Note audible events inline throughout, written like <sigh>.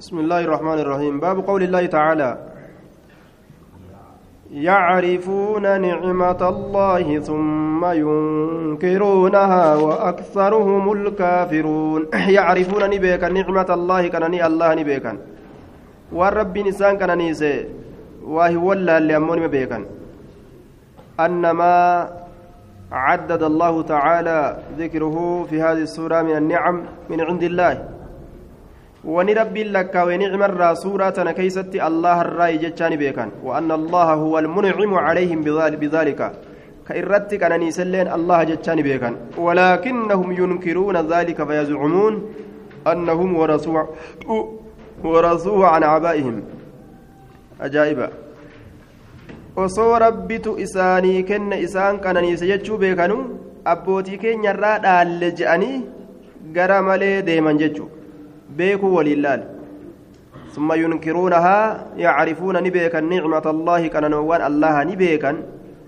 بسم الله الرحمن الرحيم. باب قول الله تعالى يعرفون نعمة الله ثم ينكرونها وأكثرهم الكافرون. <coughs> يعرفون نبيكا نعمة الله كان الله نبيكا والرب نسان كان نيسي وهو اللي أمون نبيكا أنما عدد الله تعالى ذكره في هذه السورة من النعم من عند الله. Rabbiin lakkaawee nicmarraa suuraa tana keeysatti allaha irraa jechaani beekan وأن الله هو المنعم عليهم بذلك كإرت كنانيسلين الله جتشان بيكن ولكنهم ينكرون ذلك فيزعمون أنهم ورثوا ورثوه عن أجائبا osoo rabbitu isaanii kenna isaan qananiise jechuu beekanu abbootii keenya irraa dhaalle je'anii gara malee deeman jechuudha بيكو ولله ثم ينكرونها يعرفون نبيكا نعمة الله كان نوان الله نبيكا.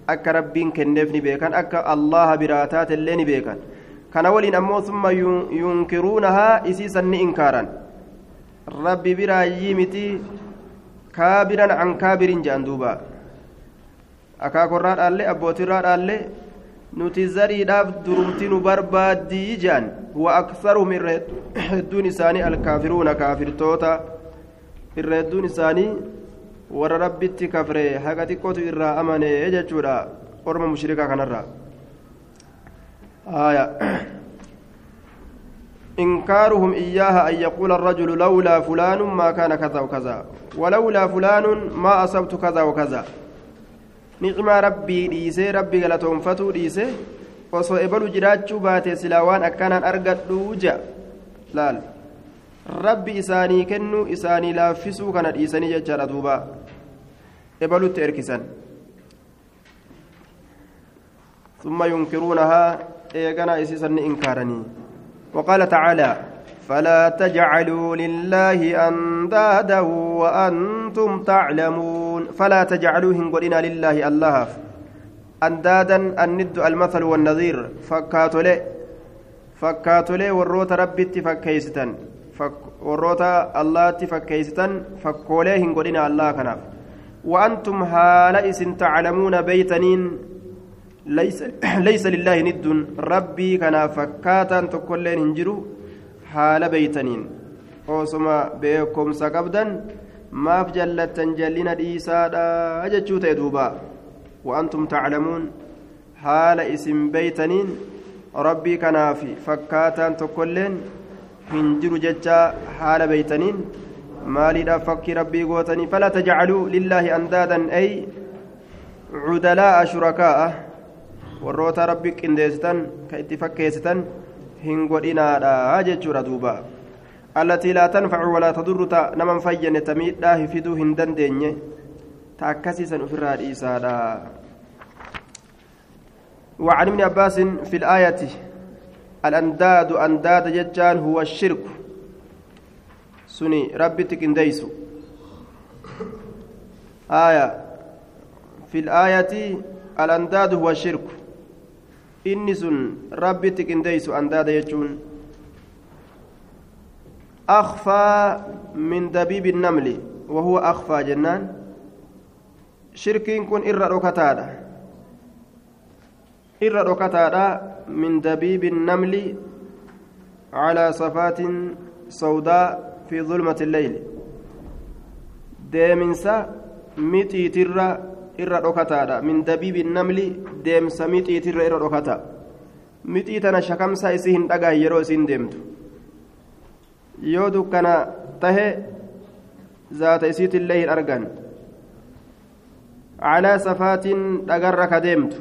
أكا ربين كنف نبيكا أكا الله براتات اللي نبيكا. كان ولين أمو ثم ينكرونها إسيسا إنكارا. ربي برا يمتي كابرا عن كابر جاندوبا. أكا قرار ألي أبوتي رار ألي. nuti zariidhaaf durumti nu barbaaddii jedhan wa aksaruhum irra hedduun isaanii alkaafiruuna kaafirtoota irra hedduun isaanii warra rabbitti kafre haqa xiqqootu irraa amane jechuudha orma mushrikaa kanarraa آية إنكارهم إياها أن يقول الرجل لولا فلان ما كان كذا وكذا ولولا فلان ما أصبت كذا وكذا nicmaa rabbii dhiisee rabbi galatoonfatuu dhiise osoo ebalu jiraachuu baate silaa waan akkanaan argadhuu ja'a laal rabbi isaanii kennuu isaanii laaffisuu kana dhiisanii jechaadha duuba ebalutti erkisan ثم ينكرونها إيغانا إسيسن إنكارني وقال تعالى فلا تجعلوا لله أندادا وأنتم تعلمون. فلا تجعلوا هنقلنا لله الله. أندادا الند المثل والنظير. فكاتولي فكاتولي وروت ربي فكيستن فك وروت الله فكيستن فكولي هنقلنا الله كناف وأنتم هالئس تعلمون بيتنين. ليس ليس لله ند. ربي كنا فكاتا تكلين هنجرو haala beeytaniin osuma beekumsa qabdan maaf jallattan jallina dhiisaadha jechuu ta'e duuba wa'antum taclamuun haala isin beeytaniin rabbii kanaaf fakkaataan tokkolleen hin jiru jechaa haala beeytaniin maaliidhaaf fakkii rabbii gootanii falaa tajcaluu lillaahi andaadan ay cudalaa'a shurakaa'a warroota rabbii qindeessitan ka itti fakkeessitan hin godhinaadha jechuudha duuba allatii laa tanfacu walaa tadurru ta naman fayyane ta miidhaa hifiduu hin dandeenye ta akkasiisan ufirraa dhiisaadha وعن ابن عباس في الآية الأنداد أنداد ججان هو الشرك سني ربي تكنديس آية في الآية الأنداد هو الشرك inni sun rabbitti qindeeysu andaada jechuun أخفى من دبيب النمل وهو أخفى جنان شركين كن إر ركتادا إر ركتادا من دبيب النمل على صفات سوداء في ظلمة الليل ديمنسا متي ترى irra dhokataadha min dabiibi namli deemsa mixiitirra irra dhokata mixii tana shakamsa isii hin dhagahan yeroo isiin deemtu yoo dukkana tahe zaata isiitillee hin argan calaa safaatiin dhagarra ka deemtu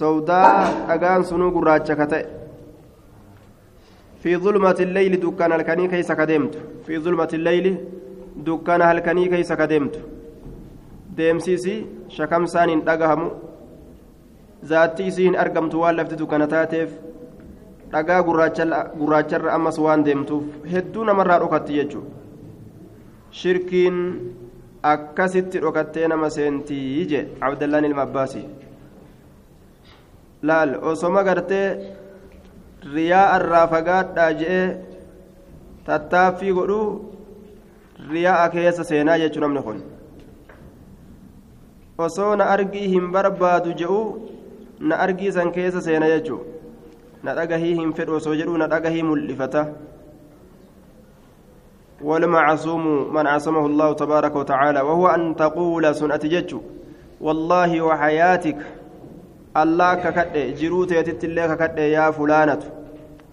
sawdaa dhagaan sunuu gurraacha ka ta'e في ظلمة الليل دكان الكني كيس كدمت في ظلمة الليل دكان الكني كيس كدمت deemsi isii shakamsaan hin dhagahamu. Zaatti isii hin argamtu waan laftitu kana taateef dhagaa gurraacharra ammas waan deemtuuf hedduu namarraa dhokatti jechuudha. Shirkiin akkasitti dhokattee nama seentii je abdallaan ilma abbaasii laal osoma gartee riyaa irraa fagaadhaa je'ee tattaaffii godhuu riyaa'a keessa seenaa jechuu namni kun osoo na argii hin barbaadu je'u na argii san keessa seena jechuu na dhagahii hin fedhu osoo jedhu na dhagahii mul'ifata. والمعصوم من عصمه الله تبارك وتعالى وهو أن تقول سنة جج والله وحياتك الله ككد جروت يتت الله يا فلانة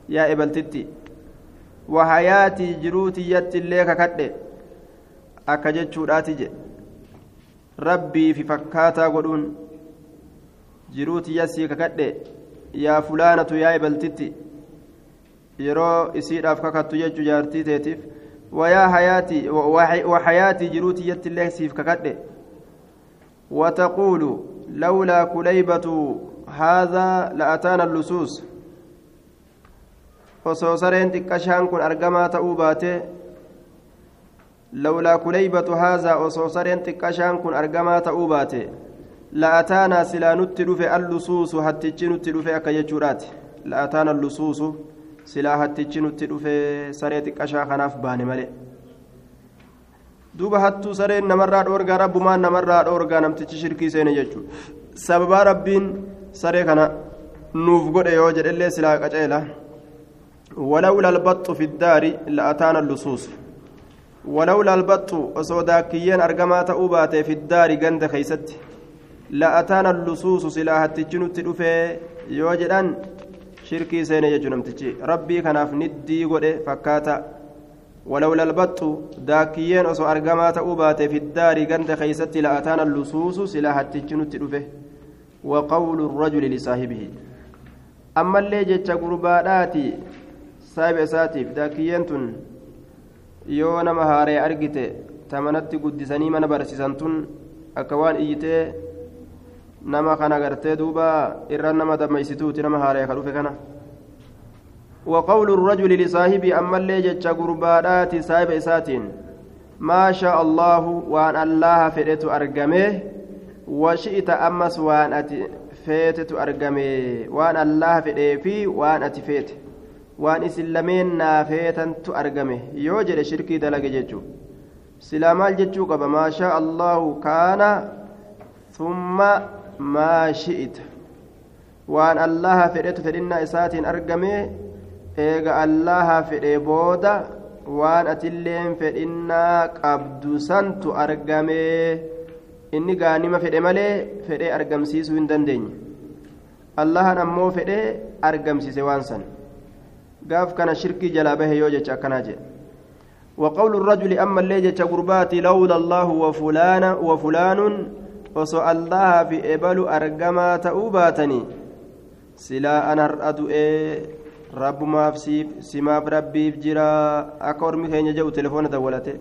يا إبلتتي وحياتي جروت يت الله ككد راتج ربي في فكاتا قدون جروت يسي ككد يا فلانة يا إبلتتي yeroo isiidhaaf kakattu jechuu jaartii teetiif ويا حياتي وحياتي جروتي يت الله سيف ككده وتقول لولا كليبة هذا لأتانا اللصوص osoo sareen xiqqashaan kun argamaa ta'uu baate kun argamaa ta'uu baate la'ataanaa silaa nutti dhufe allusuusu hattichi nutti dhufe akka jechuudhaati la'ataana allusuusu silaa hattichi nutti dhufee saree xiqqashaa kanaaf baane malee duuba hattuu sareen namarraa dhoorgaa rabbumaan namarraa dhoorgaa namtichi shirkii seene jechuudha sababaa rabbiin saree kana nuuf godhe yoo jedhellee silaa qaceela البط في الدار لأتانا اللصوص ولولا البط وصودا كيين أرقما تأوبات في الدار قند خيست. لأتانا اللصوص سلاحة تجنت الأفي يوجدان shirkii seene jechuun namtichi rabbii kanaaf niddii godhe fakkaata ولولا البط داكيين أصو أرقما تأوبات في الدار قند خيست. لأتانا اللصوص سلاح التجنة تلفه وقول الرجل لصاحبه. أما اللي جتش قرباناتي صاحب ساتيف داكيين تن yoo nama haaree argite tamanatti guddisanii mana barsiisan tun akka waan iyyitee nama kana gartee duuba irra nama dammaysituuti nama haaree ka dhufe kana وقول الرجل لصاحبه أما اللي جتش قربانات صاحب إساتين ما شاء الله وأن الله فئت أرقمه وشئت أمس وأن أتي فيتت أرقمه وأن الله فئت في وأن أتي فيت وأن إسلامين نافيتا تأرقمه يوجد شركي دلق جتشو سلامال جتشو ما شاء الله كان ثم ما شئت وأن الله فئت فإن إساتين أرقمه eega allaha fedhe booda waan atilleen fedhinnaa qabdu santu argamee inni gaanima fedhe malee fedhee argamsiisuu hin dandeenye allahan ammoo fedhee argamsiise waan san shirkii jalaa bahe yoo jecha akkanaa jedhe وقول الرجل أما اللي جت قرباتي لولا الله وفلان وفلان وسو الله في إبل أرجما تأوباتني سلا أنا أرأدو إيه rabbumaaf simaaf rabbiif jira akka ormi keenya jedhu telefoona dawwalate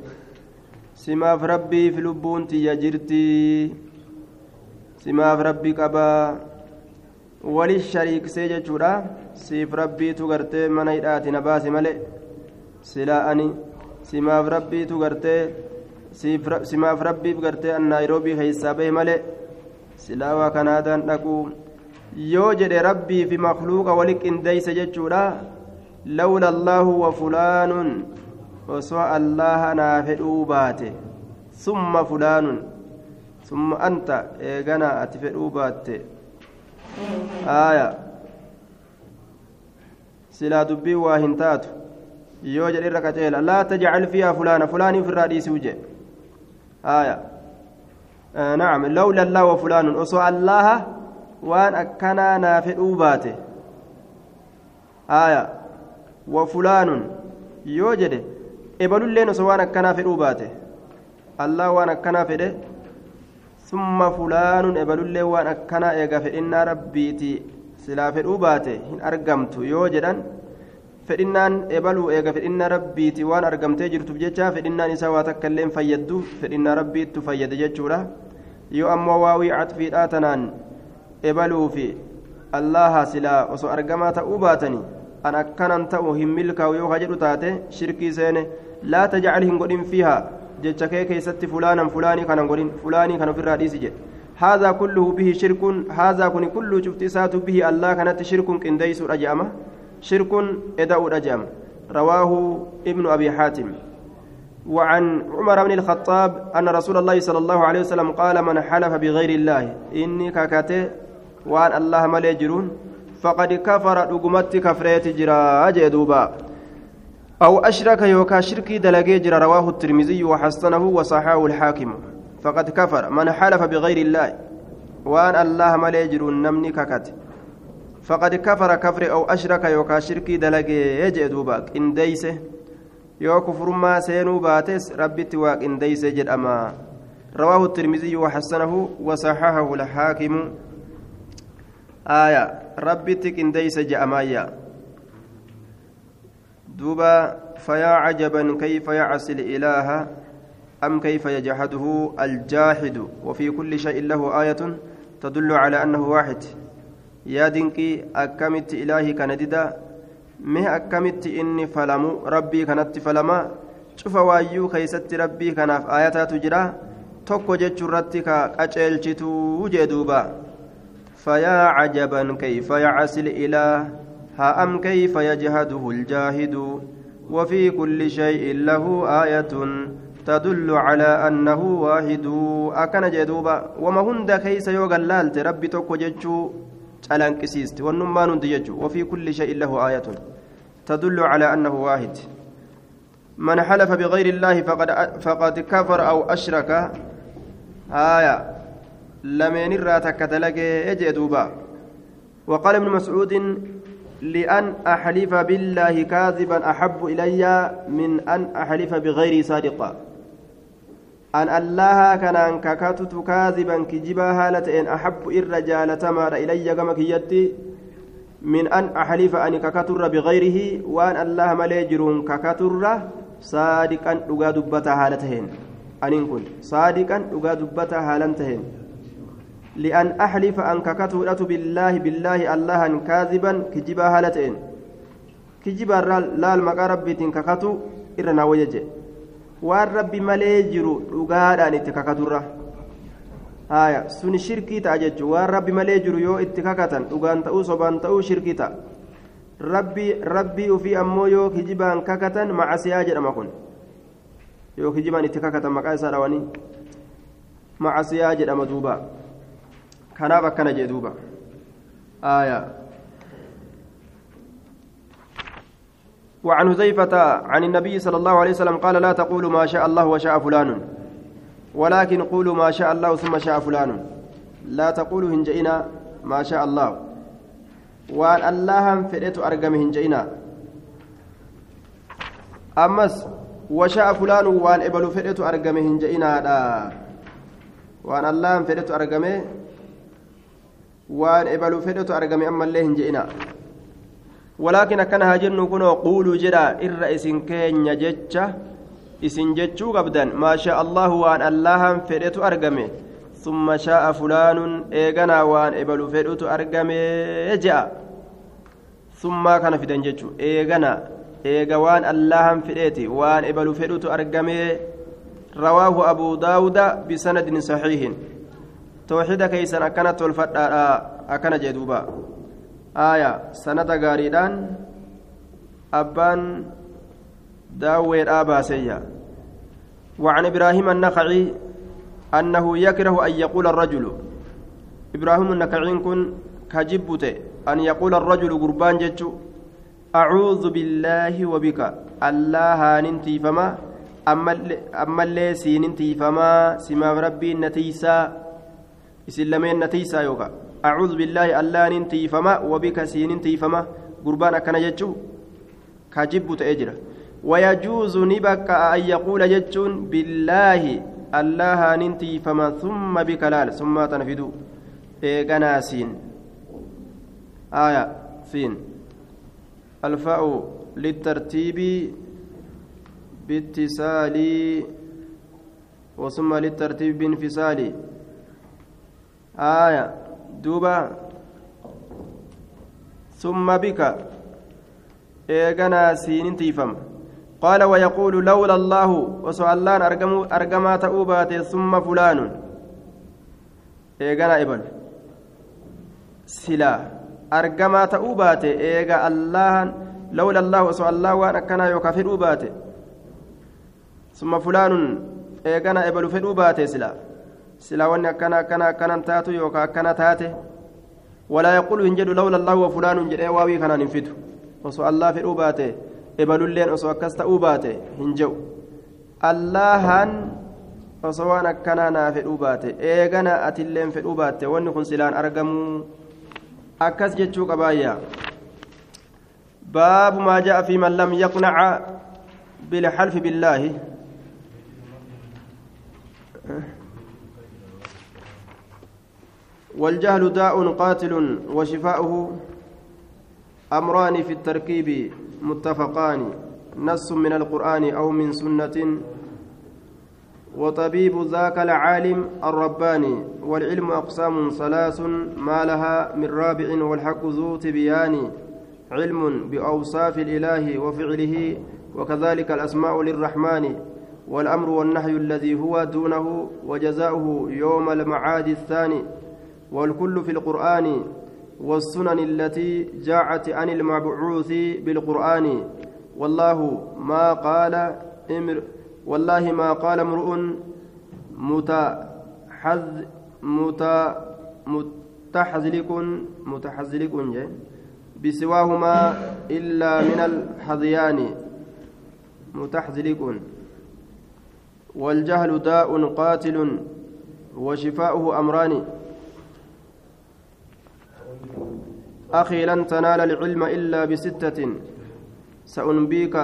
simaaf rabbiif lubbuun tiyya jirti simaaf rabbii qabaa wali shariiksee jechuudha siif rabbiitu gartee mana hidhaati na baase malee silaa ani simaaf rabbiitu gartee simaaf rabbiif gartee an naayiroobii keessaa bahe malee silaa waa kanaadaan dhaquu yoo jedhe rabbii fi makluuqa wali qindeeyse jechuudha lawla allaahu wa fulaanun osoo allaha naa fedhuu baate summa fulaanun summa anta eegana ati fedhuu baatte aya silaa dubbii waa hin taatu yoo jedhe irra qaceela laa tajcal fiiha fulaana fulaanii ofirraa aya نعم لولا الله وفلان أصو الله akkanaa naa fedhuu baate aya wa fulaanun yoo jedhe ebalulleen osoo waan akkanaa fedhuu baate allah waan akkanaa fedhe summa fulaanun ebalulleen waan akkanaa eega fedhinnaa rabbiiti silaa fedhuu baate hin argamtu yoo jedhan fedhinnaan ebaluu eega fedhinnaa rabbiiti waan argamtee jirtuuf jecha fedhinnaan isaa waa takka illee fayyaddu fedhinnaa rabbiittu fayyade jechuudha yoo ammoo waawii catfiidhaa tanaan ebaluu fi allaha silaa osoo argamaa ta'uu baatanii an akkanan ta'u hin milkaa'u yoo jedhu taate shirkii seene laa tajcal hin godhin fiihaa jecha kee keessatti fulaanan fulaanii kanan godhin fulaanii kan ofirraa dhiisi jedhe هذا كله به شرك هذا كن كله شفت به الله كانت شرك قنديس رجامة شرك إداء رجام رواه ابن أبي حاتم. وعن عمر بن الخطاب أن رسول الله صلى الله عليه وسلم قال من حلف بغير الله إني كاكاتي وأن الله مليجرون فقد كفر رقمت كفريت جرا جدوبا أو أشرك يوكا شركي دلقي جرا رواه الترمذي وحسنه وصححه الحاكم. فقد كفر. من حلف بغير الله وأن الله مليجرون نمني كاكاتي فقد كفر كفر أو أشرك يوكا شركي دلقي جدوبا إن ديسه yoo kufrummaa seenuu baates rabbitti waaqindeeyse jedhama رواه الترمذي وحسنه وصححه الحاكم. آية ربي تكنديس جأمايا دوبا فيا عجبا كيف يعصي الإله؟ أم كيف يجحده الجاحد وفي كل شيء له آية تدل على أنه واحد يا دينكي أكمت إلهي كنددا mee akkamitti inni falamu rabbii kanatti falama cufa waayyuu keeysatti rabbii kanaaf ayataatu jira tokko jechuurratti ka qaceelchituu jee duuba عجبا كيف يعصي الإله ها أم كيف يجهده الجاهد وفي كل شيء له آية تدل على أنه واحد. أكن جدوبا وما هند كيس يوغلالت ربي توكو ججو تلانكسيست والنمان وفي كل شيء له آية. تدل على أنه واحد. من حلف بغير الله فقد فقد كفر أو أشرك. آية. لمن الراتك تلقى يجدوبا وقال ابن مسعود لأن أحلف بالله كاذبا أحب إلي من أن أحلف بغير صادقا. أن الله كان أن ككتت كاذبا كجبا هالة إن أحب الرجال تمار إلي كما كيتي من أن أحلف أن ككتر بغيره وأن الله مليجرون ككتر صادقا دغا دبتا حالتهن أن كن. صادقا دغا دبتا حالتهن لأن أحلف أن ككتر بالله بالله الله كاذبا كجبا حالتهن كجبا لا المقارب ككتو إرنا وجه وأن ربي مليجر دغا دانت ككتره haya suni shirkii ta'a jechuun waan rabbi malee jiru yoo itti kakatan dhugaan ta'uu sobaan ta'uu shirkii ta'a rabbii rabbii ofii ammoo yoo kijibaan kakatan macasiyaa jedhama kun yoo kijibaan itti kakatan maqaa isaa dhawanii macasiyaa jedhama duuba kanaaf akkana jee duuba haya وعن حذيفة عن النبي صلى الله عليه وسلم قال لا تقولوا ما شاء الله وشاء فلان. ولكن قولوا ما شاء الله ثم شاء فلان. لا تقولوا هنجئنا ما شاء الله. وان الله فديت ارغم هنجئنا. أمس وشاء فلان وان إبلو فديت ارغم هنجئنا وان الله فديت ارغم وان إبلو فديت ارغم أما الله هنجئنا. ولكن كان هاجن كنو قولوا جدا الرئيس كين جتشه isin jechuu qabdan maa shaa allahu waan allahan fedhetu argame summa shaa'a fulaanun eeganaa waan ebalu fedhutu argame je'a summaa kana fidan jechuu eeganaa eega waan allahan fedheeti waan ebalu fedhutu argame rawaahu abuu daawuda bisanadin saxiihin tooxida keeysan akkana tolfadhaadha akkana jee duuba aaya sanada gaariidhaan abbaan daawweedhaa baaseyya وعن إبراهيم النخعي أنه يكره أن يقول الرجل إبراهيم النخعي كن كجبت أن يقول الرجل قربان جتشو أعوذ بالله وبك الله ننتي فما أما اللي سيننتي فما سما ربي نتيسا إسلامين نتيسا يوكا أعوذ بالله الله ننتي فما وبك سيننتي فما قربان أكنا جتشو كجبت أجره ويجوز نبك أن يقول جتون بالله الله ننتي فما ثم بكلال ثم تنفدوا إيقنا سين. آية سين. الفاء للترتيب باتصال وثم للترتيب بانفصال آية دوبا ثم بك إيقنا سين تيفم قال ويقول لولا الله وسؤالان أرجما تؤبات ثم فلان إيجانا إبل سلا أرجما تؤبات إيجا الله لولا الله وسؤال الله وأنا كان يكفر أوبات summa fulaanun eegana ebalu fedhuu baate sila sila wanni akkana akkana akkanan taatu yookaan akkana taate walaa yaquulu hin jedhu lawla allahu wa fulaanun jedhee waawii kanaan hin fidu osoo allah fedhuu baate ebalulleen osoo akkas ta'uu baate hin jedhu allahan osoo waan akkanaa naa fedhuu baate eegana atilleen fedhuu baatte wanni kun silaan argamuu akkas jechuu qabaayya باب ما جاء في من لم يقنع بالحلف بالله والجهل داء قاتل وشفاؤه أمران في التركيب متفقان نص من القرآن أو من سنة. وطبيب ذاك العالم الرباني والعلم أقسام ثلاث ما لها من رابع والحق ذو تبيان. علم بأوصاف الإله وفعله وكذلك الأسماء للرحمن. والأمر والنهي الذي هو دونه وجزاؤه يوم المعاد الثاني. والكل في القرآن والسنن التي جاءت عن المبعوث بالقرآن. والله ما قال أمر والله ما قال امرؤ متحذ مت متحزلك متحزلك بسواهما إلا من الحذيان. متحزلك والجهل داء قاتل وشفاؤه أمران. أخي لن تنال العلم إلا بستة. سأنبيك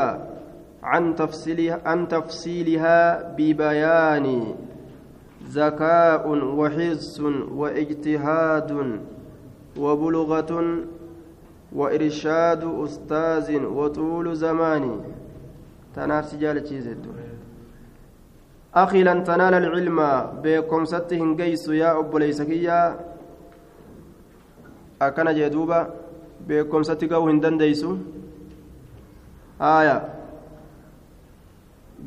عن تفصيلها, عن تفصيلها ببيان. ذكاء وحس واجتهاد وبلغة وإرشاد أستاذ وطول زمان. تنافس جالة أخي لن تنال العلم بكم ستهن قيس يا أبو ليسكيا akkana jee duuba beekomsatti ga'uu hin dandeeysu haaya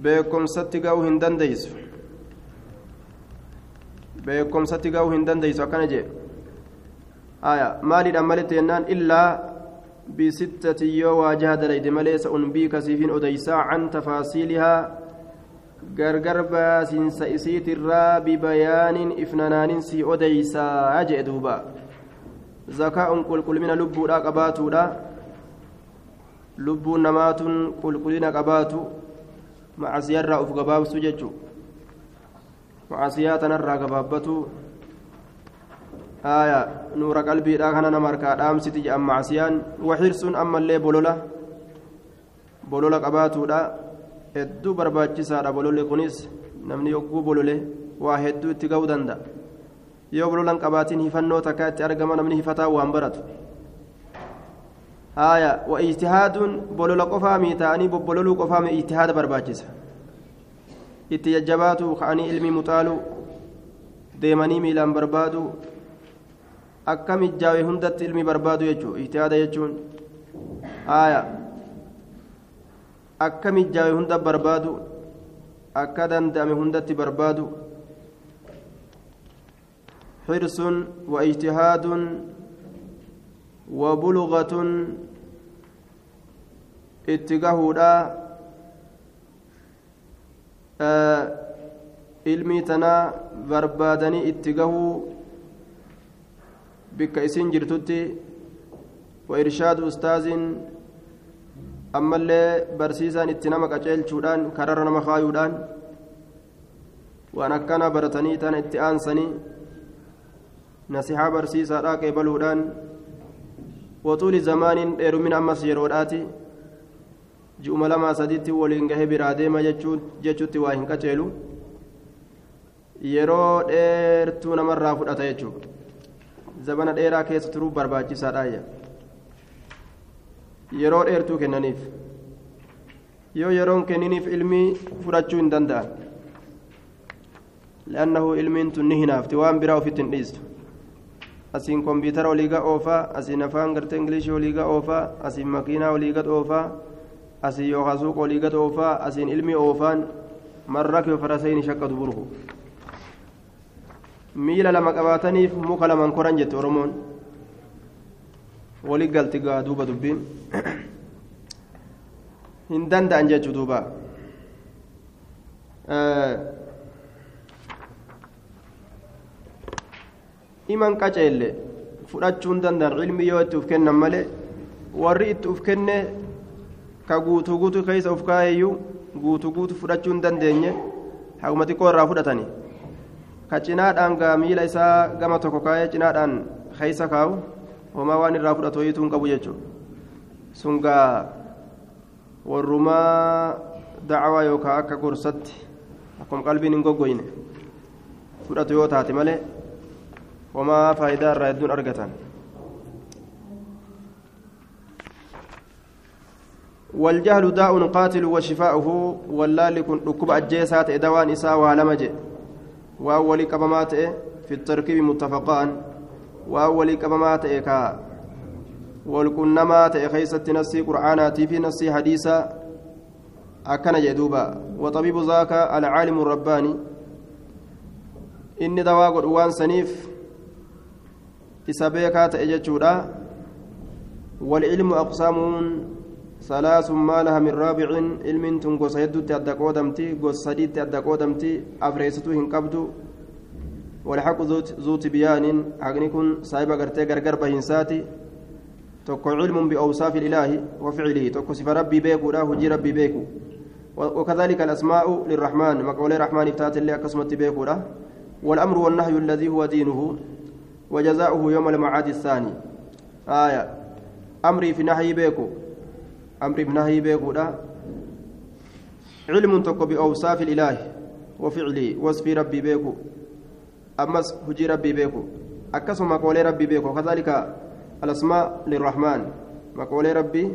beekomsatti ga'uu hin dandeeysu beekomsatti ga'uu hin dandeeysu akkana jee haaya maaliidhaan malitti jennaan illaa bisittati yoo waajaha dalayde malee sa'un biikasiifin odeysaa can tafaasiilihaa gargar baasiinsa isiitirraa bibayaanin ifnanaanin si odeysaa jee duuba zakaa'uun qulqullina lubbuudhaa qabaatuudha lubbuun namaatun qulqullina qabaatu macasiyarraa uf gabaabsu jechuun macasiyaa tanarraa gabaabbatu haaya nuura qalbiidhaa kana nama harkaa dhaamsiti jedhan macasiyaan waxirsuun ammallee bolola bolola qabaatuudha hedduu barbaachisaadha bololli kunis namni yogguu bolole waa hedduu itti ga'uu danda'a. Yoo bololan qabaatiin hifannoo takka itti argama namni hifataa waan baratu haya wa ijtihaaduun bolola qofaa mii ta'anii bobbololuu qofaa mii ijtihaada barbaachisa itti jajjabaatu ka'anii ilmii muxaaluu deemanii miilaan barbaadu akka mijjaawe hundatti ilmii barbaadu jechuun ijtihaada jechuun haya akka mijjaawe hunda barbaadu akka danda'ame hundatti barbaadu حرص واجتهاد وبلغة tanaa barbaadanii itti gahuu bikka isin jirtutti wa irshaadu ustaaziin ammallee barsiisaan itti nama qaceelchuudhaan kararra nama kaayuudhaan waan akkana baratanii tana itti aansanii nasihaa barsiisaadhaa qeebaluudhaan waxuuli zamaaniin dheerumin ammas yeroodhaati ji'uma lamaa sadiitti waliin gahee biraa deema jechuutti waa hin qaceelu yeroo dheertuu namarraa fudhata jechuudha zabana dheeraa keessa turuu barbaachisaadha yeroo dheertuu kennaniif yoo yeroon kenniniif ilmii fudhachuu hin danda'an لأنه ilmiin tun ni hinaafti waan biraa ofitti hin dhiistu asiin kompiitara oliiga oofaa asiin afaan gartee ingilishii oliiga oofaa asiin makiinaa oliiga oofaa asiin yookaan suuqa oliiga oofaa asiin ilmi oofaan marra kee farasayni shaqqatu burhu miila lama qabaataniif muka laman koran jette oromoon walii galti gaa duuba dubbiin hin danda'an jechuu duuba iman qaceelle fudhachuun danda'an ilmi yoo itti uf kennan malee warri itti uf kenne ka guutuu guutuu keessa uf kaayeyyuu guutuu guutuu fudhachuu hin dandeenye haguma xiqqoo irraa fudhatanii ka cinaadhaan miila isaa gama tokko kaayee cinaadhaan keessa kaawu homaa waan irraa fudhatu hoyituu hin qabu jechuudha sun gaa warrumaa dacwaa yookaan akka gorsatti akkuma qalbiin hin goggoyne fudhatu yoo taate malee homaa faayidaa irraa hedduun argatan. والجهل داء قاتل وشفاؤه واللال كن ركب أجيسات إدوان إساء وعلمج وأول كبمات في التركيب متفقان. وأول كبمات كا. والكنمات خيست نسي قرآناتي في نسي حديثا. أكن جدوبا وطبيب ذاك العالم الرباني. إني دواء وان سنيف. إسابيكا تأججودا والعلم أقسام ثلاث ما لها من رابع علم تنقص يدت أدى قودمتي قص سديت أدى قودمتي أفريستو هنقبدو والحق ذو تبيان كن سايبا قرتي قرقر بهنساتي tokko cilmun biawsaafi ilaahi wafcilihi tokko sifa rabbii beekuudha hujii rabbii beeku. الأسماء للرحمن مقول الرحمن افتات اللي أقسمت بيكودا والأمر والنهي الذي هو دينه وجزاؤه يوم المعاد الثاني. آية. أمري في نهي بيكو. أمري في نهي بيكودا علم تكو بأوصاف الإله وفعله وصف ربي بيكو. أمس هجي ربي بيكو. أكسم مقول ربي بيكو. كذلك الأسماء للرحمن. مقول ربي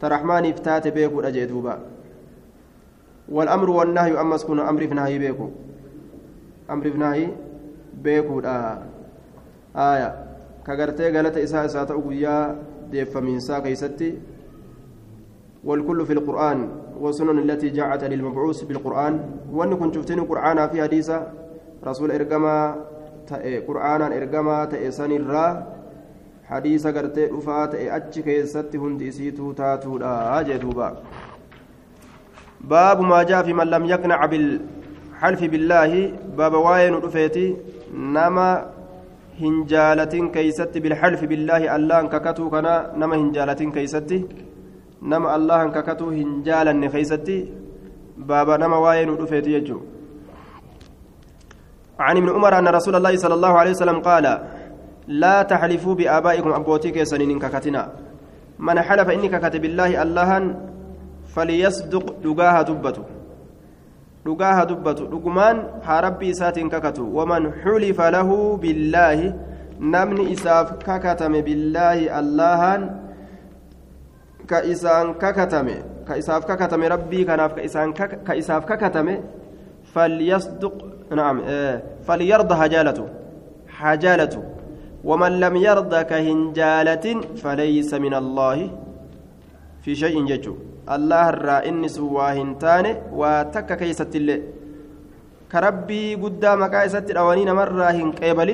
ترحمن افتات بيكو أجيتوبا والأمر والنهي أما سكون أمر في نهي بيكو. أمر في نهي بيكو آه. آية كغرتي غلط إساء إساء تأويا ديف من سا كيستي والكل في القرآن والسنن التي جاءت للمبعوث بالقرآن وأن كنت شفتني قرآن في حديثة رسول إرقما قرآنا إرقما تأسان الرّ hadiisa gartee dhufaa ta'e achi keessatti hundi isiituu taatuudha jee duuba. Baabu maa jaa fi man lam yaqnac bilxalfi billaahi baaba waa'ee nu dhufeeti nama hin jaalatin keeysatti bilxalfi billaahi allahan kakatuu kana nama hin jaalatin keeysatti nama allahan kakatuu hin jaalanne keeysatti baaba nama waa'ee nu dhufeeti jechuu عن ابن عمر أن رسول الله صلى الله عليه وسلم قال لا تحلفوا بآبائكم أبوتيك سنين ككتنا من حلف إني ككتب الله اللهن فليصدق دقاها دبته دقاها دبته دقمان حربي سات ككتو ومن حلف له بالله نمن إساف ككتم بالله اللهن كإسان ككتم كإساف ككتم ربي كناف كإسان كإساف ككتم فليصدق نعم فليرضى حجالته حجالته ومن لم يرضى كهنجالة فليس من الله في شيء ججو الله الرائن سواهن تاني وتك كيست الله كربي قدامك كيست الأوانين مرة قبل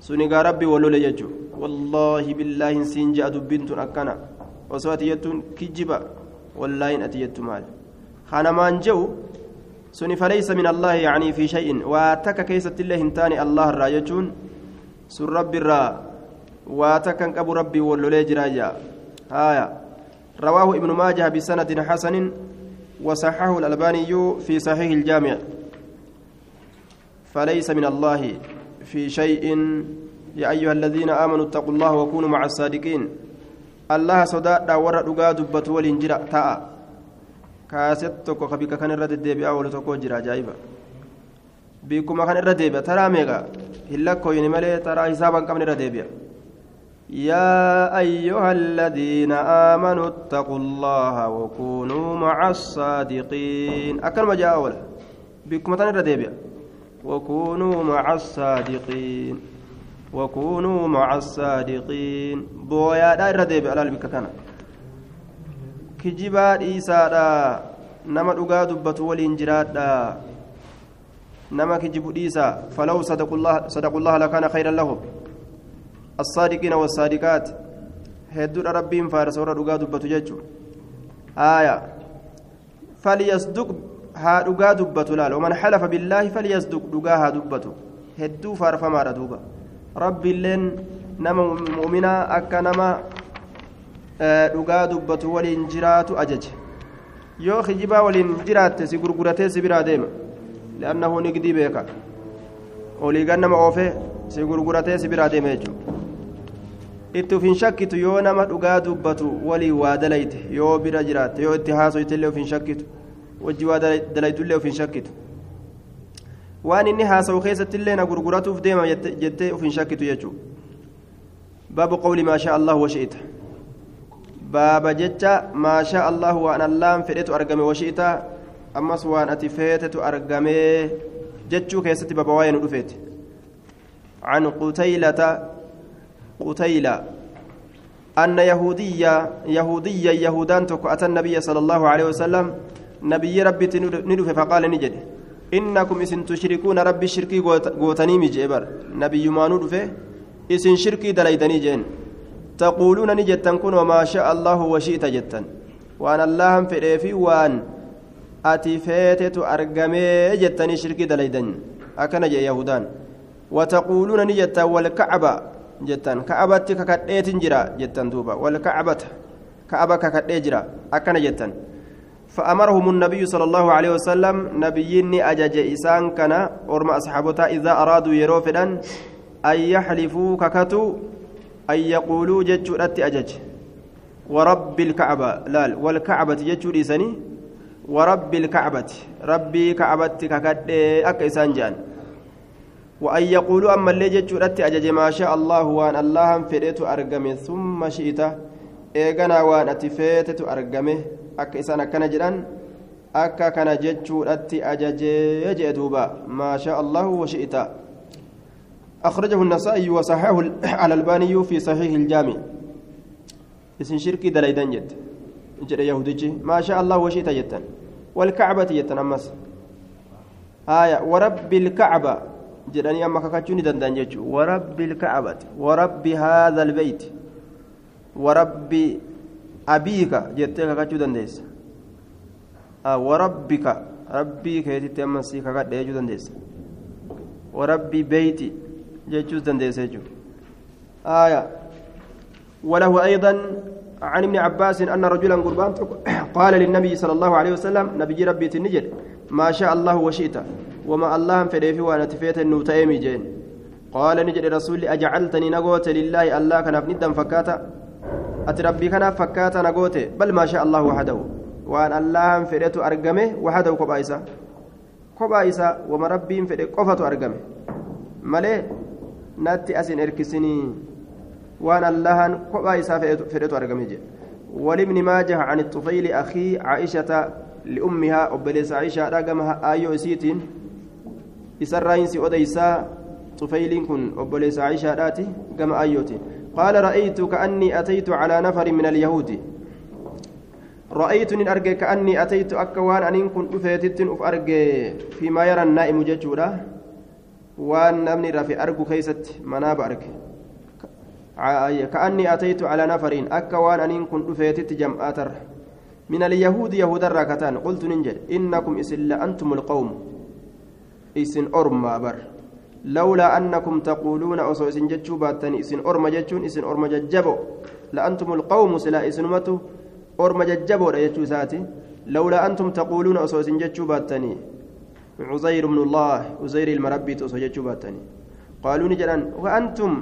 سنقى ربي ولول ججو والله بالله سنجا دبنت أكنا. وسوات يتون كجبا. والله أتيت مال. خانا ما جو. سني فليس من الله يعني في شيء. وتك كيست الله تاني الله الراججون sun rabbi irraa waa takkan qabu rabbii wollolee jiraaja haya رواه ابن ماجه بسند حسن وصححه الألباني في صحيح الجامع. فليس من الله في شيء يا أيها الذين آمنوا اتقوا الله وكونوا مع الصادقين. الله صداء داور دغا دبت تاء كاسيت توكو خبيكا كان رد الدبي أول توكو جرا جايبا. بكما كان رد الدبي ترى ميغا هلكو ينملي ترى حسابا كم رد الدبي يا أيها الذين آمنوا اتقوا الله وكونوا مع الصادقين. أكل ما جاء أولا بكم وكونوا مع الصادقين. وكونوا مع الصادقين. بويا دا رديبيا على البكا كان. كجبا إيسا نما دغا دبت ولين جراد نما كجب إيسا فلو صدقوا الله صدقوا الله لكان خيرا لهم. الصادقين والصادقات هدود ربهم فارس ورا دغا دبت ججو آية فليصدق haa dhugaa dubbatu laal waman xalafa billaahi falyasduq dhugaa haa dubbatu hedduu faarfamaadha duuba rabbiilleen nama mu'minaa akka nama dhugaa dubbatu waliin jiraatu ajaje yoo kijibaa waliin jiraatte si gurguratee si biraa deema li'annahu nigdii beeka oliigan nama oofee si gurguratee si biraa deema jechuudha itti uf hin shakkitu yoo nama dhugaa dubbatu walii waa dalayte yoo bira jiraatte yoo itti haasoytellee uf hin shakkitu wajji waa dalaytullee uf hin shakkitu waan inni haasawu keessattillee na gurguratuuf deema jettee uf hin shakkitu jechuudha baabu qawli maa shaa allahu washi'ita baaba jecha maa shaa allahu waan allaan fedhetu argame washi'ita ammas waan ati feetetu argamee jechuu keessatti baaba waa'ee nu dhufeeti عن قتيلة قتيلة أن يهودية يهوديا يهودان أتى النبي صلى الله عليه وسلم. نبي ربي ندف فقال نجد. إنكم إسن تشركون ربي شركي قوتني مجيبر. نبي ما ندف إسن شركي دليدني جين تقولون نجتا كن وما شاء الله وشئت جتا وأن الله في وان. أتي فاتت أرقمي جتني شركي دليدن. أكن يهودان. وتقولون نجتا والكعبة jettan ka'abatti kakadheetin jira jettan duuba. Wal ka'abata ka'aba kakadhee jira akkana jettan. فأمرهم النبي صلى الله عليه وسلم نبيني أجج إسان كان أرم أصحابتا إذا أرادوا يروفدا أن يحلفوا ككتوا أن يقولوا جتشو أجج ورب الكعبة لا والكعبة جتشو لسني ورب الكعبة ربي كعبتي ككد أك إسان جان وأن يقولوا أما اللي جتشورت أجج ما شاء الله وأن الله فديت أرقمه ثم شئت. إيغنا وأن أتفيتت أرقمه أك إسان كان جران أكا كان جتشورت أجج يجدوبا ما شاء الله وشئت. أخرجه النسائي وصححه <clears throat> على الباني في صحيح الجامع. اسم شركي دليدان جد جد يهودي ما شاء الله وشئت جدا والكعبة جدا أمس. آية. ورب الكعبة. Jedhanii amma kakachuu ni danda'an jechuudha warabbi ilka'abati warabbi haadha albeyti warabbi abiika jettee kakachuu dandeessa warabbika rabbii keetitti amma sii kakadhe jechuu dandeessa warabbi beeyti jechuus dandeessa jechuudha آية وله أيضا عن ابن عباس أن رجلا قربان قال للنبي صلى الله عليه وسلم نبي ربي تنجد ما شاء الله وشئت وما الله فدي في وأنا تفيت النوتايمي جين. قال نجد رسول أجعلتني نقوت لله الله كان ندا فكاتا. أتربي كان فكاتا نقوت بل ما شاء الله وحده. وأن الله فديت أرقمه وحده كبايسا كبايسا وما ربي فدي قفة أرقمه. مالي ناتي أسن إركسني وأن الله كبايسا فديت أرقمه جين. ولابن ماجه عن الطفيل أخي عائشة لأمها أبليس عائشة رقمها آيو سيتين isarraayinsi odeysaa طفيل كن أبوليس عائشة راتي كما أيوتي قال رأيت كأني أتيت على نفر من اليهود رأيت إن أرجع كأني أتيت أكوان أن كنت أفيتت أف أرجع فيما يرى النائم ججورا وأن نمني رفي أرجو كيست مناب أرجع كأني أتيت على نفر أكوان أن كنت أفيتت جمعاتر من اليهود يهود الراكتان قلت ننجل إنكم إسلا أنتم القوم أرما بر لولا أنكم تقولون أصو إسن جتشو باتني إسن أرما جتشون إسن أرما ججبو لأنتم القوم سلا إسن متو أرما ججبو رأيتشو ساتي لولا أنتم تقولون أصو إسن جتشو باتني عزير بن الله عزير المربي جتشو باتني قالوا نجران وأنتم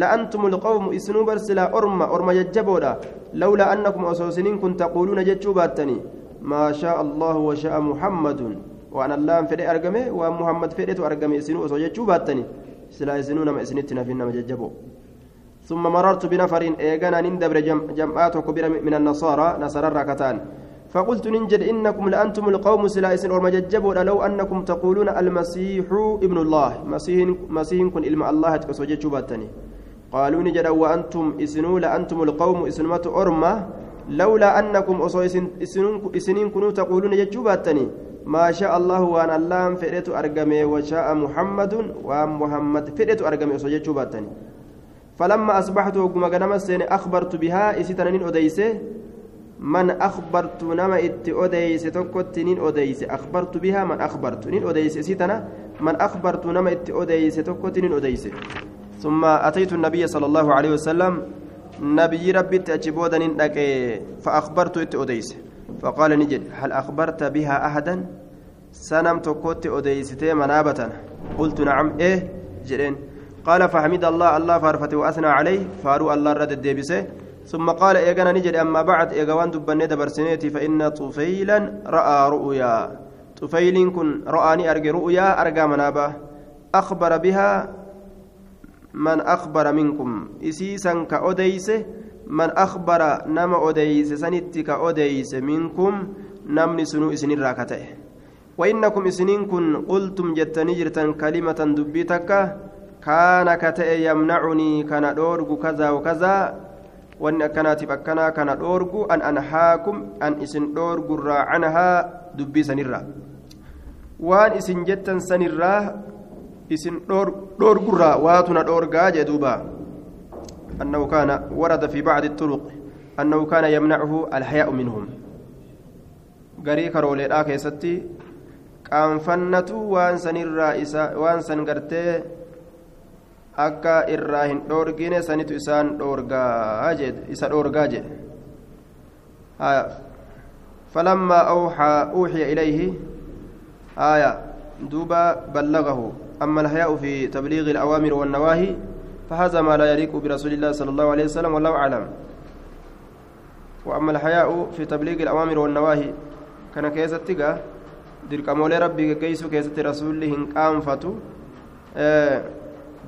لأنتم القوم إسنو برسلا أرما أرما ججبو لولا أنكم أصو سنين كنت تقولون جتشو باتني ما شاء الله وشاء محمد waan allaan fedhe argame waan muhammad fedhetu argame isinuu osoo jechuu baattani silaa isinuu nama isinitti nafin nama jajjaboo ثم مررت بنفر إيجانا نندبر جمعات كبيرة من النصارى نصارى الركتان. فقلت ننجد إنكم لأنتم القوم سلائس والمججبون لو أنكم تقولون المسيح ابن الله. مسيح مسيح كن إلما الله تكسوجت باتني قالوا نجد وأنتم إسنوا لأنتم القوم إسنمة أرمى لولا أنكم أصو إسنين كنوا تقولون جتشوباتني ما شاء الله وأن الله فئرت أرقمي وشاء محمد ومحمد فئرت أرقمي أصو جتشوباتني فلما أصبحت وقم غنم السين أخبرت بها إسيتنين أديسه من أخبرت نما إت أديس تكت نين أديس أخبرت بها من أخبرت. نين أديس سيتنا من أخبرت نما إت أديس تكت نين أديس ثم أتيت النبي صلى الله عليه وسلم. نبي ربي تأجبودا نين فأخبرت إت أديس فقال نجد هل أخبرت بها أحدا؟ سنم تكت أديستي منابة قلت نعم إيه؟ جرين. قال فحمد الله الله فارفته وأثنى عليه فارو الله رد الديبسة. ثم قال إيغانا نجد أما بعد إيغوان دبني دبرسنيتي فإن طفيلا رأى رؤيا. طفيل كن رآني أرجى رؤيا أرجى منابة أخبر بها من أخبر منكم. إسيسا كأوديس من أخبر نما أوديس سنتي كأوديس منكم نمني سنو إسن الراكته وإنكم إسنين كن قلتم جتني جرتا كلمة دبيتك كان كتئ يمنعني كان دورغ كذا وكذا wanni akkanaatiif akkanaa kana dhoorgu an anhaakum an isin dhoorgurraa canahaa dubbii sanirraa waan isin jettan sanirraa isin dhoorgurraa waatuna dhoorgaa jee duuba أنه كان ورد في بعض الطرق أنه كان يمنعه الحياء منهم. غري كرولي دا كيستي. قانفنتو وان سنرا وان سنغرتي akka irraa hin dhoorgine sanitu isaan dhoorgaa isa dhoorgaa jedhe فلما أوحى أوحي إليه آية. دوبا بلغه. أما الحياء في تبليغ الأوامر والنواهي فهذا ما لا يليق برسول الله صلى الله عليه وسلم والله أعلم. وأما الحياء في تبليغ الأوامر والنواهي كان كيسة تقى درك مولي ربي كيسو كيسة رسوله قام فتو آه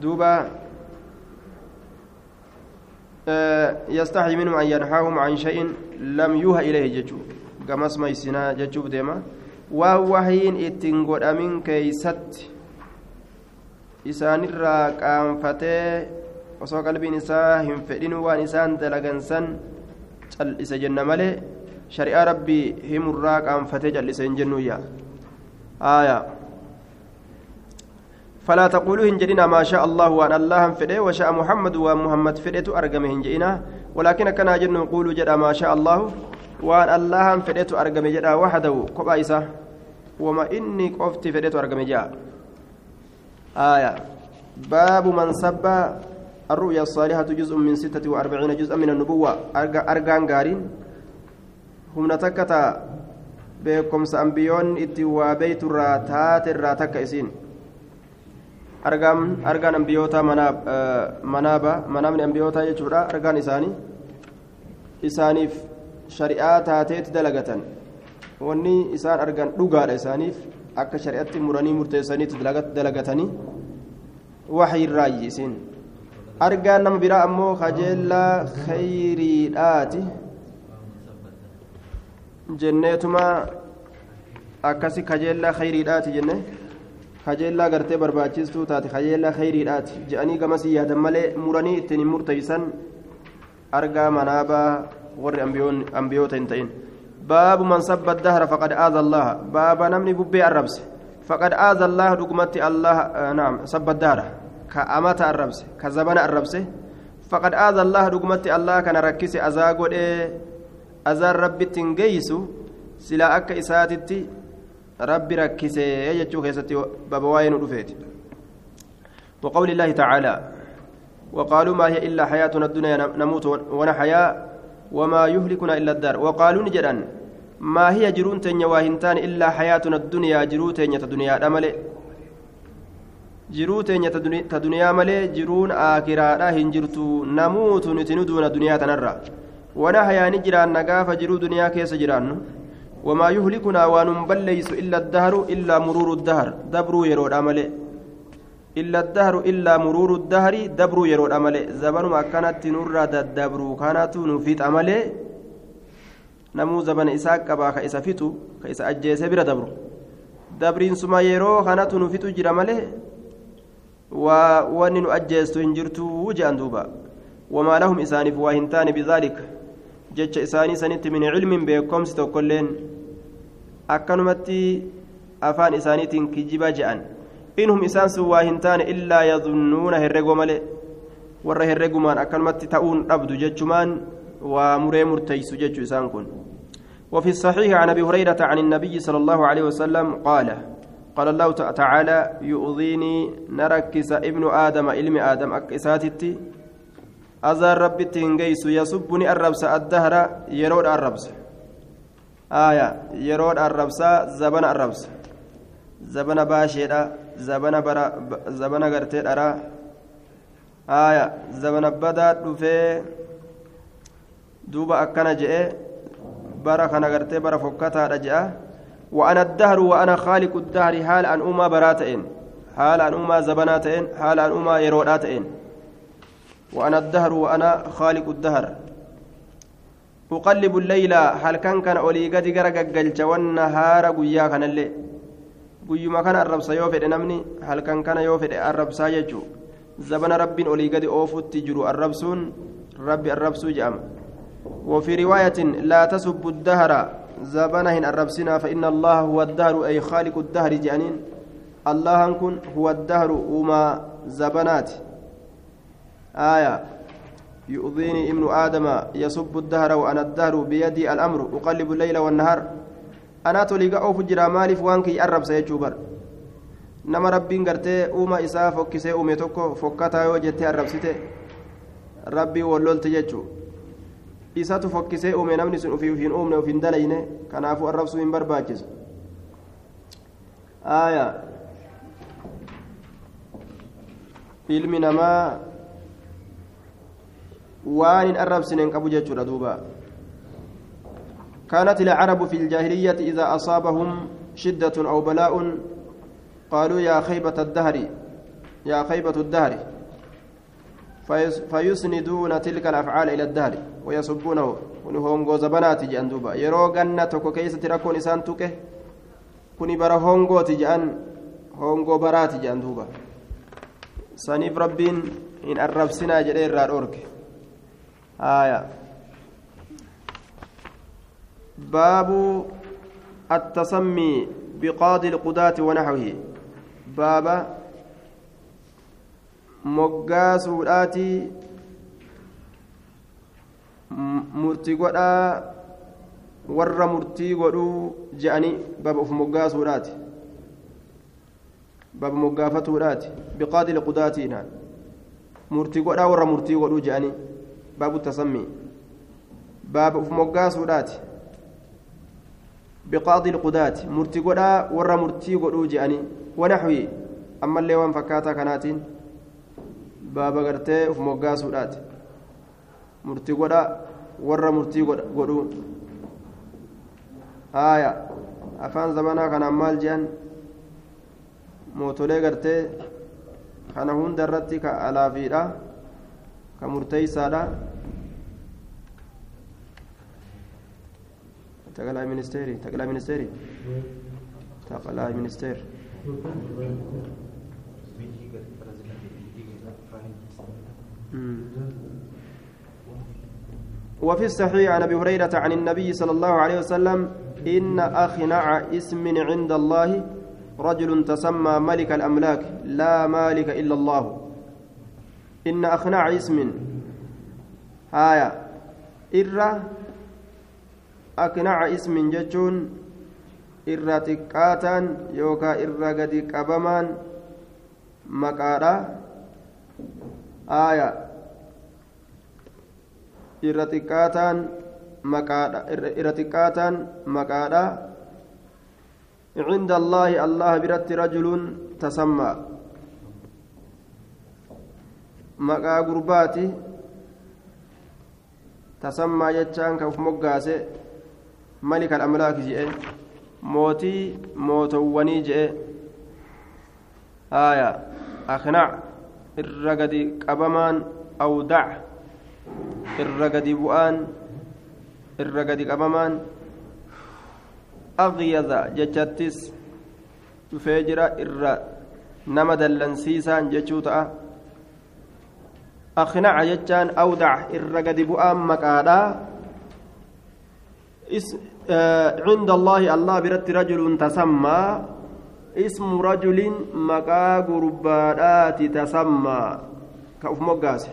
دوبا يستحي منهم أن ينهاهم عن شيء لم يوها إليه ججو كما اسم يسنا ججو ديما ووحين اتنقل أمين كيست isaan irraa qaanfatee osoo qalbiin isaa hin fedhin waan isaan dalagan san cal'ise jenna malee shari'aa rabbii himurraa qaanfatee cal'ise hin jennuyya aayaa. فلا تقولوا هنجرنا ما شاء الله وان الله فده وشاء محمد ومحمد فده ارغم هنجئنا ولكن كان جن نقول جدا ما شاء الله وان الله فده ارغم جدا وحده كبايسا وما اني قفت فده ارغم جاء آية باب من سب الرؤيا الصالحة جزء من ستة وأربعين جزءا من النبوة أرغان غارين هم نتكتا بكم سأنبيون إتوا بيت الراتات الراتك إسين argaan argaan ambiyootaa manaaba manaabni ambiyootaa jechuudha argaan isaanii isaaniif shari'aa taateetti dalagatan wanni isaan argan dhugaadha isaaniif Akka shari'atti muranii murteessaniitti dalagatanii waxii irraayyi isiin argaan nama biraa ammoo kajeellaa khayriidhaati jenneetuma akkasi kajeellaa khayriidhaati jenne kajeellaa gartee barbaachistuu taate kajeellaa khayriidhaati je'anii gamasii yaadan malee muranii ittiin hin murteeysan argaa manaabaa warri ambiyoota hin ta'in faqad aaza allaha baaba namni bubbee arrabse faqad aaza allaha dhugumatti allah naam sabba dahra ka amata arrabse ka zabana arrabse faqad aaza allaha dhugumatti allah kana rakkise azaa godhee azaan rabbitti hin geeysu silaa akka isaatitti ربي ركسي يجتشو كيستي بابواين ودفيت وقول الله تعالى وقالوا ما هي إلا حياتنا الدنيا نموت ونحيا وما يهلكنا إلا الدار وقالوا نجرا ما هي جرون تنيا واهنتان إلا حياتنا الدنيا جرون تنيا الدنيا أملي malee jiruun aakiraadha hin jirtu namuutu nuti nu duuna duniyaa tanarra wana hayaani jiraanna gaafa jiruu duniyaa keessa jiraannu وما يهلكنا ونبل ليس إلا الدهر إلا مرور الدهر دبروا يرود عمله إلا الدهر إلا مرور الدهر دبروا يرود عمله زبن ما كانت نور دبروا. كانت نفيت عمله نمو زبن إساق كبا كإسا فتو كإسا أجيس بلا دبر دبرين سما يرو كانت نفيت جرى مله وأن أجيس تنجرتو وجان دوبا وما لهم إسانف واهنتان بذلك. jecha isaanii sanitti min cilmin beekomsi tokkoilleen akkanumatti afaan isaaniitiin kijiba je'an inhum isaan sun waa hin taane illaa yadunnuuna herregoo male warra herregumaan akkanumatti ta'uun dhabdu jechumaan ومري مرتيس جج إسانكن وفي الصحيح عن أبي هريرة عن النبي صلى الله عليه وسلم قال قال الله تعالى يؤذيني نركس ابن آدم علم آدم أكساتتي أزار ربي تنجيس يسبني الربس الدهر يرود الربس. آية يرود الربس زبن الربس. زبن باشيرا زبن برا زبن غرتي درا آية زبن بدا دفه دوبا أكنا جئ برا خنا غرتي برا فكتا رجأ وأنا الدهر وأنا خالق الدهر حال أن أما براتين حال أن أما زبناتين حال أن أما يروداتين وأنا الدهر وأنا خالق الدهر أقلب الليل هل كان كان أولي قد قرق والنهار قيا كان اللي guyyuma kana arrabsa yoo fedhe namni halkan kana yoo fedhe arrabsaa jechuu zabana rabbiin olii gadi oofutti jiru arrabsuun rabbi arrabsuu jedhama وفي رواية لا تسبوا الدهر زبنهن الربسنا فإن الله هو الدهر أي خالق الدهر جانين الله كن هو الدهر وما زبنات آية يؤذيني ابن آدم يسب الدهر وأنا الدهر بيدي الأمر أقلب الليل والنهار أنا توليغا أوف جرا مالف وانكي أرب سيجوبر nama rabbiin gartee uuma isaa fokkisee uume tokko fokkataa yoo jettee arrabsite rabbii wallolti jechuu isatu fokkisee uume namni sun ufii ufiin uumne ufiin dalayne kanaafuu arrabsuu hin barbaachisu aayaa ilmi namaa waan hin arrabsine hin qabu jechuudha duuba كانت العرب في الجاهلية إذا أصابهم شدة أو بلاء قالوا يا خيبة الدهر يا خيبة الدهر. فيسندون تلك الأفعال إلى الدهر ويسبونه. ونهونغو زبنات جان دوبا. يرو غنة توكو كيسة توكه. كوني برا هونغو تجان هونغو برات جان دوبا. سنيف ربين إن أرب سنا جدير رار آية. باب التسمي بقاضي القضاة ونحوه بابا moggaasuudhaati murtii godhaa warra murtii godhuu je'anii baba uf moggaasuudhaati baba moggaafatuudhaati biqaadi liqudaatiin murtii godhaa warra murtii godhuu je'anii baabu tasammii baaba uf moggaasuudhaati biqaadi liqudaati murtii godhaa warra murtii godhuu je'anii wanaxwii ammallee waan fakkaataa kanaatiin baaba gartee uf moggaasuudhaati murtii godha warra murtii godhuu haaya afaan zamanaa kanaan maal jehan mootolee gartee kana hunda irratti ka alaafiidha ka murteeysaadha taqalaa ministeeri taqalaa ministeeri taqalaa ministeeri وفي الصحيح عن أبي هريرة عن النبي صلى الله عليه وسلم إن اخنع اسم عند الله رجل تسمى ملك الأملاك لا مالك إلا الله. إن اخنع اسم. هايا إرّا أقنع اسم جتون إرّا تكاتا يوكا إرّا قد قبمان مقارا آية. irra xiqqaataan maqaadha irra xiqqaataan maqaadha عند الله الله برت رجل تسمى. مقا قرباتي تسمى يجان كف مقاسي. ملك الأملاك جئ موتي موتوني جئ آية أخنع الرقد قبمان أودع irra gadi bu'aan irra gadi qabamaan agyaza jechattis dhufee jira irra nama dallansiisaan jechuu ta'a aknaca jechaan awdac irra gadi bu'aan maqaadhaa عند الله الله برت رجل تسمى اسم رجل مقا قربانات تسمى كأف مقاسه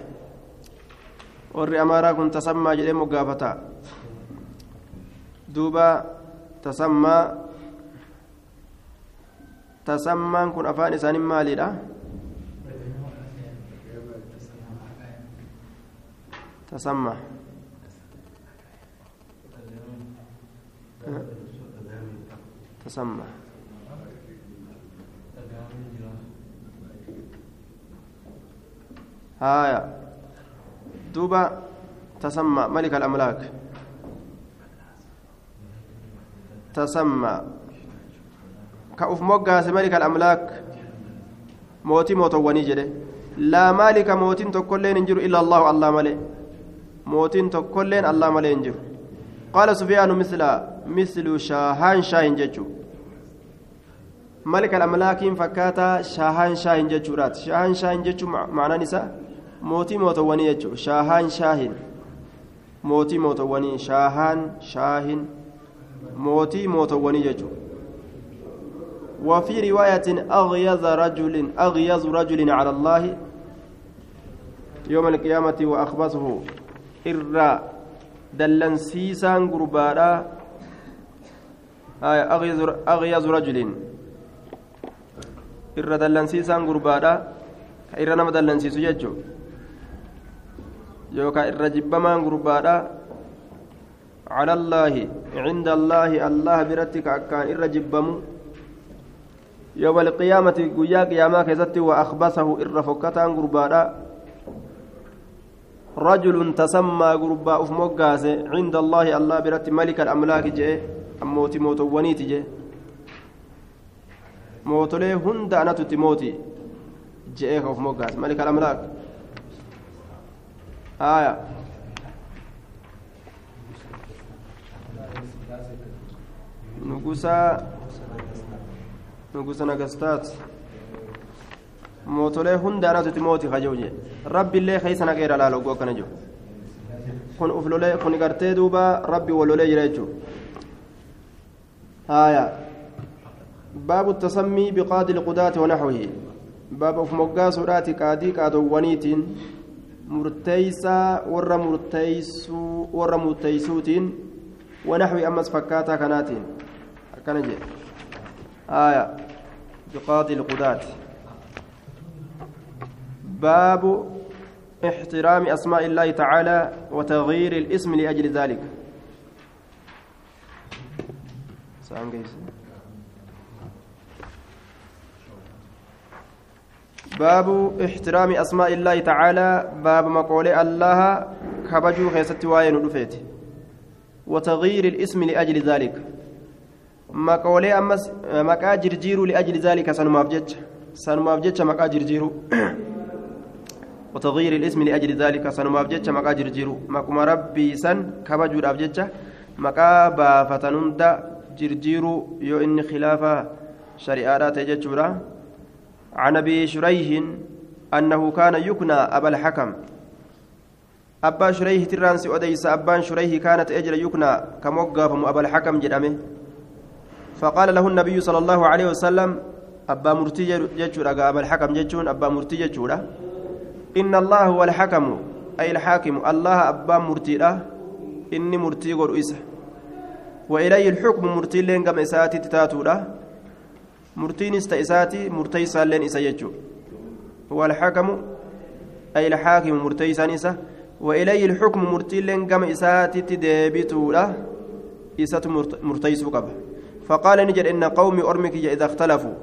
warri amaaraa kun tasammaa jedhee moggaafata duuba tasammaa tasammaan kun afaan isaanii maaliidha tasammaa tasammaa هايا دوبا تسمى. ملك الأملاك. تسمى. كأف موغاس ملك الأملاك. موتي موتواني جده. لا مالك موتين تكلين انجر إلا الله الله ملي. موتين تكلين الله ملي انجر قال سفيان مثل مثل شاهان شاهن ججو ملك الأملاكين فكاتا شاهان شاهن ججورات شاهان شاهن ججو معنى نساء؟ mootii mootowwanii jechuudha shaahaan shaahin mootii mootowwanii shaahaan shaahin mootii mootowwanii jechuudha وفي رواية أغيظ رجل أغيظ رجل على الله يوم القيامة وأخبثه. إرى دلنسيسان قربارا أغيظ أغيظ رجل. إرى دلنسيسان قربارا إرى نما دلنسيسو ججو. yookaan irra jibbamaan gurbaadha على الله عند الله الله برتك أكان إر جبمو. يوم القيامة قيا قياما كيزتي وأخبثه إر فكتان قربادا رجل تسمى قربا أف مقاس عند الله الله برت ملك الأملاك جي أموتي موت ونيتي جي موتولي هند أنا تتموتي جي أف مقاس ملك الأملاك آية nugusa nugusa nagastaat mootolee hundaanatutti mooti kajawje rabbiillee keeysa naqeera laala oguu akkana jiru kun uf lolee kun gartee duuba rabbi wal lolee jira jechuu lqudaati wanaxwihi baaba uf moggaasuudhaati qaadii qaadowwaniitiin murteeysaa warra murteeysuu warra murteeysuutiin wanaxwi ammas fakkaataa kanaatiin akkana jedhe aya biqaadi lqudaat baabu احترام أسماء الله تعالى وتغيير الاسم لأجل ذلك باب احترام أسماء الله تعالى. باب مقول الله كبجو خيست واين رفيت وتغيير الاسم لأجل ذلك. مقول أمس مقا جرجير لأجل ذلك سنماف جج. سنماف جج مقا جرجير <coughs> وتغيير الاسم لأجل ذلك سنماف جج مقا جرجير مقما ربي سن كبجو راب جج. مقا بافتنند جرجير يو إن خلافة شريعات ججورا عن أبي شريح أنه كان يكنى أبا الحكم. أبا شريح ترانسي اوديس ابان شريح كانت اجر يكنى كموقف أبا الحكم جدامه. فقال له النبي صلى الله عليه وسلم أبا مرتي جچورا أبا الحكم جچون أبا مرتي جچورا إن الله هو الحكم أي الحاكم الله أبا مرتي إني مرتي غور وإليه الحكم مرتي لين كما إساتي تاتودا murtiinis ta isaati murteeysaalleen isa jechuu والحكم أي الحاكم مرتيسان إسا. وإليه الحكم مرتيلين كما إساتي تدبيتو له إسات مرتيس قبه فقال نجد إن قومي أرمك إذا اختلفوا.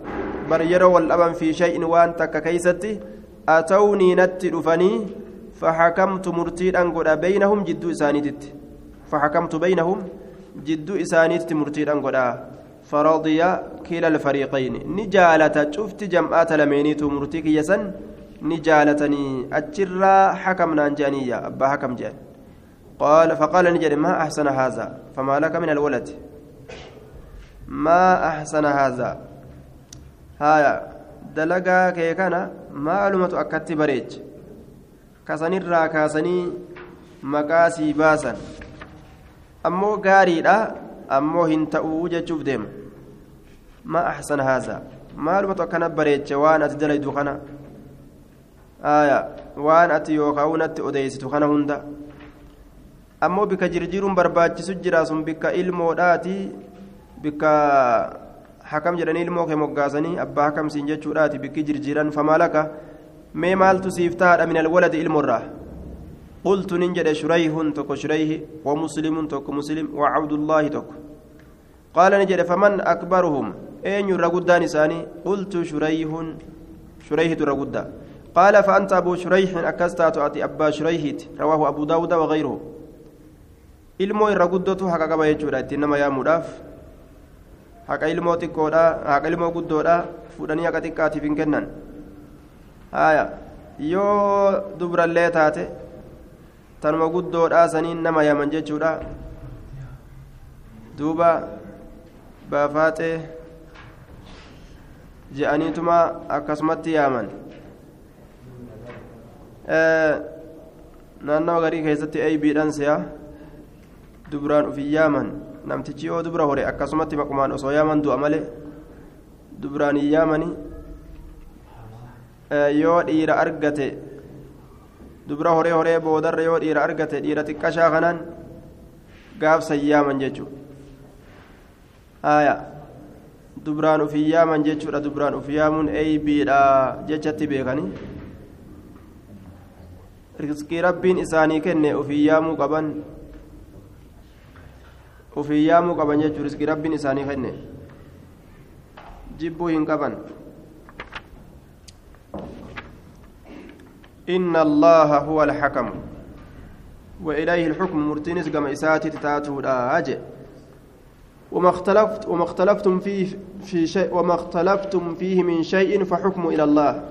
بريروا والأبن في شيء وأن تككيستي أتوني نت رفني فحكمت مرتيد أنقل بينهم جدو إسانيتت فحكمت بينهم جدو إسانيتت مرتيد أنقل فرضي كلا الفريقين. نجالة شفت جمعات لمينيت مرتيك يسن نجالتني أجرا حكمنا جانية أبا حكم جان. قال فقال نجد ما أحسن هذا؟ فما لك من الولد. ما أحسن هذا؟ هايا دلقا كيكنا معلومة أكدت بريج. كسنرا كاسني مقاسي باسا أمو غاريدha ammoo hin ta'uu jechuuf deema ma axsan haazaa maalumatu akkana bareeche waan ati dalaydu kana aya waan ati yookaan natti odeysitu kana hunda ammoo bika jirjiiruun barbaachisu jira sun bikka ilmoodhaati bikka hakam jedhanii ilmoo kee moggaasanii abbaa hakamsiin jechuudhaati bikki jirjiiran famaalaka mee maaltu siif tahaadha min alwaladi ilmoirraa قلت ننجد شريح تك شريح ومسلم تك مسلم وعبد الله تك قال نجد فمن أكبرهم أين يرغدان ساني قلت شريح شريح ترغدا قال فأنت أبو شريح أكستات أتي أبا شريح رواه أبو داود وغيره ilmoo irra guddootu haqa qaba jechuudha ittiin nama yaamuudhaaf haqa ilmoo xiqqoodha haqa ilmoo guddoodha fuudhanii haqa xiqqaatiif hin kennan haya yoo dubrallee taate tanuma guddoodhaa saniin nama yaaman jechuudha duuba baafaaxee je'aniituma akkasumatti yaaman naannawa garii keessatti eybiidhaan se'a dubraan ufin yaaman namtichi yoo dubra hore akkasumatti maqumaan osoo yaaman du'a malee dubraan hin yaamani yoo dhiira argate dubra horee horee boodarra yoo dhiira argate dhiira xiqqashaa kanaan gaafsan yaaman jechuudha haaya dubraan ufin yaaman jechuudha dubraan uf yaamuun eeybiidha jechatti beekanii riskii rabbiin isaanii kenne ufin yaamuu qaban ufin yaamuu qaban jechuudha riskii rabbiin isaanii kenne jibbuu hin qaban إن الله هو الحكم. وإليه الحكم مرتنس كما إساتي تتاتو أجي. وما اختلفت وما اختلفتم فيه في شيء وما اختلفتم فيه من شيء فحكم إلى الله.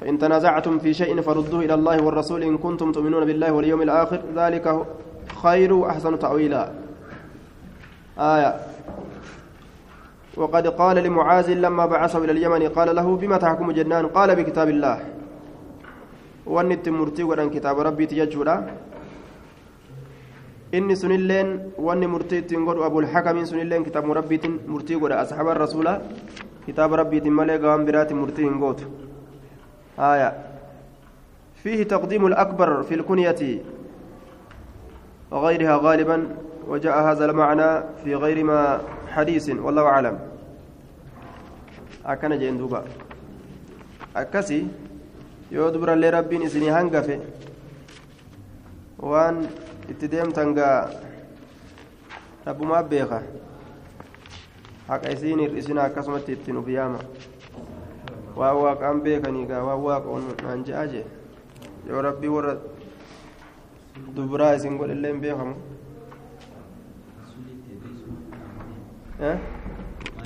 فإن تنازعتم في شيء فردوه إلى الله والرسول إن كنتم تؤمنون بالله واليوم الآخر ذلك خير وأحسن تأويلا. آية. وقد قال لمعاذ لما بعثه إلى اليمن قال له بما تحكم جنان؟ قال بكتاب الله. Wanni itti murtii godhan kitaaba rabbiiti jechuudha inni sunilleen wanni murtii ittiin godhu abulxakamiin sunilleen kitaaba rabbiitiin murtii godha asxaaba rasuula kitaaba rabbiitiin malee gawaan biraatiin murtii hin gootu haya فيه تقديم الأكبر في الكنية وغيرها غالبا وجاء هذا المعنى في غير ما حديث والله أعلم أكن جندوبا أكسي yoo dubrallee rabbiin isinii hangafe waan itti deemtan gaa dhabbumaa beeka haqa isiin hir'isina akkasumatti ittiin uf yaama waan waaqaan beekanii gaa waan waaqoon naan je'aa jee yoo rabbii warra dubraa isin godhellee hin beekamu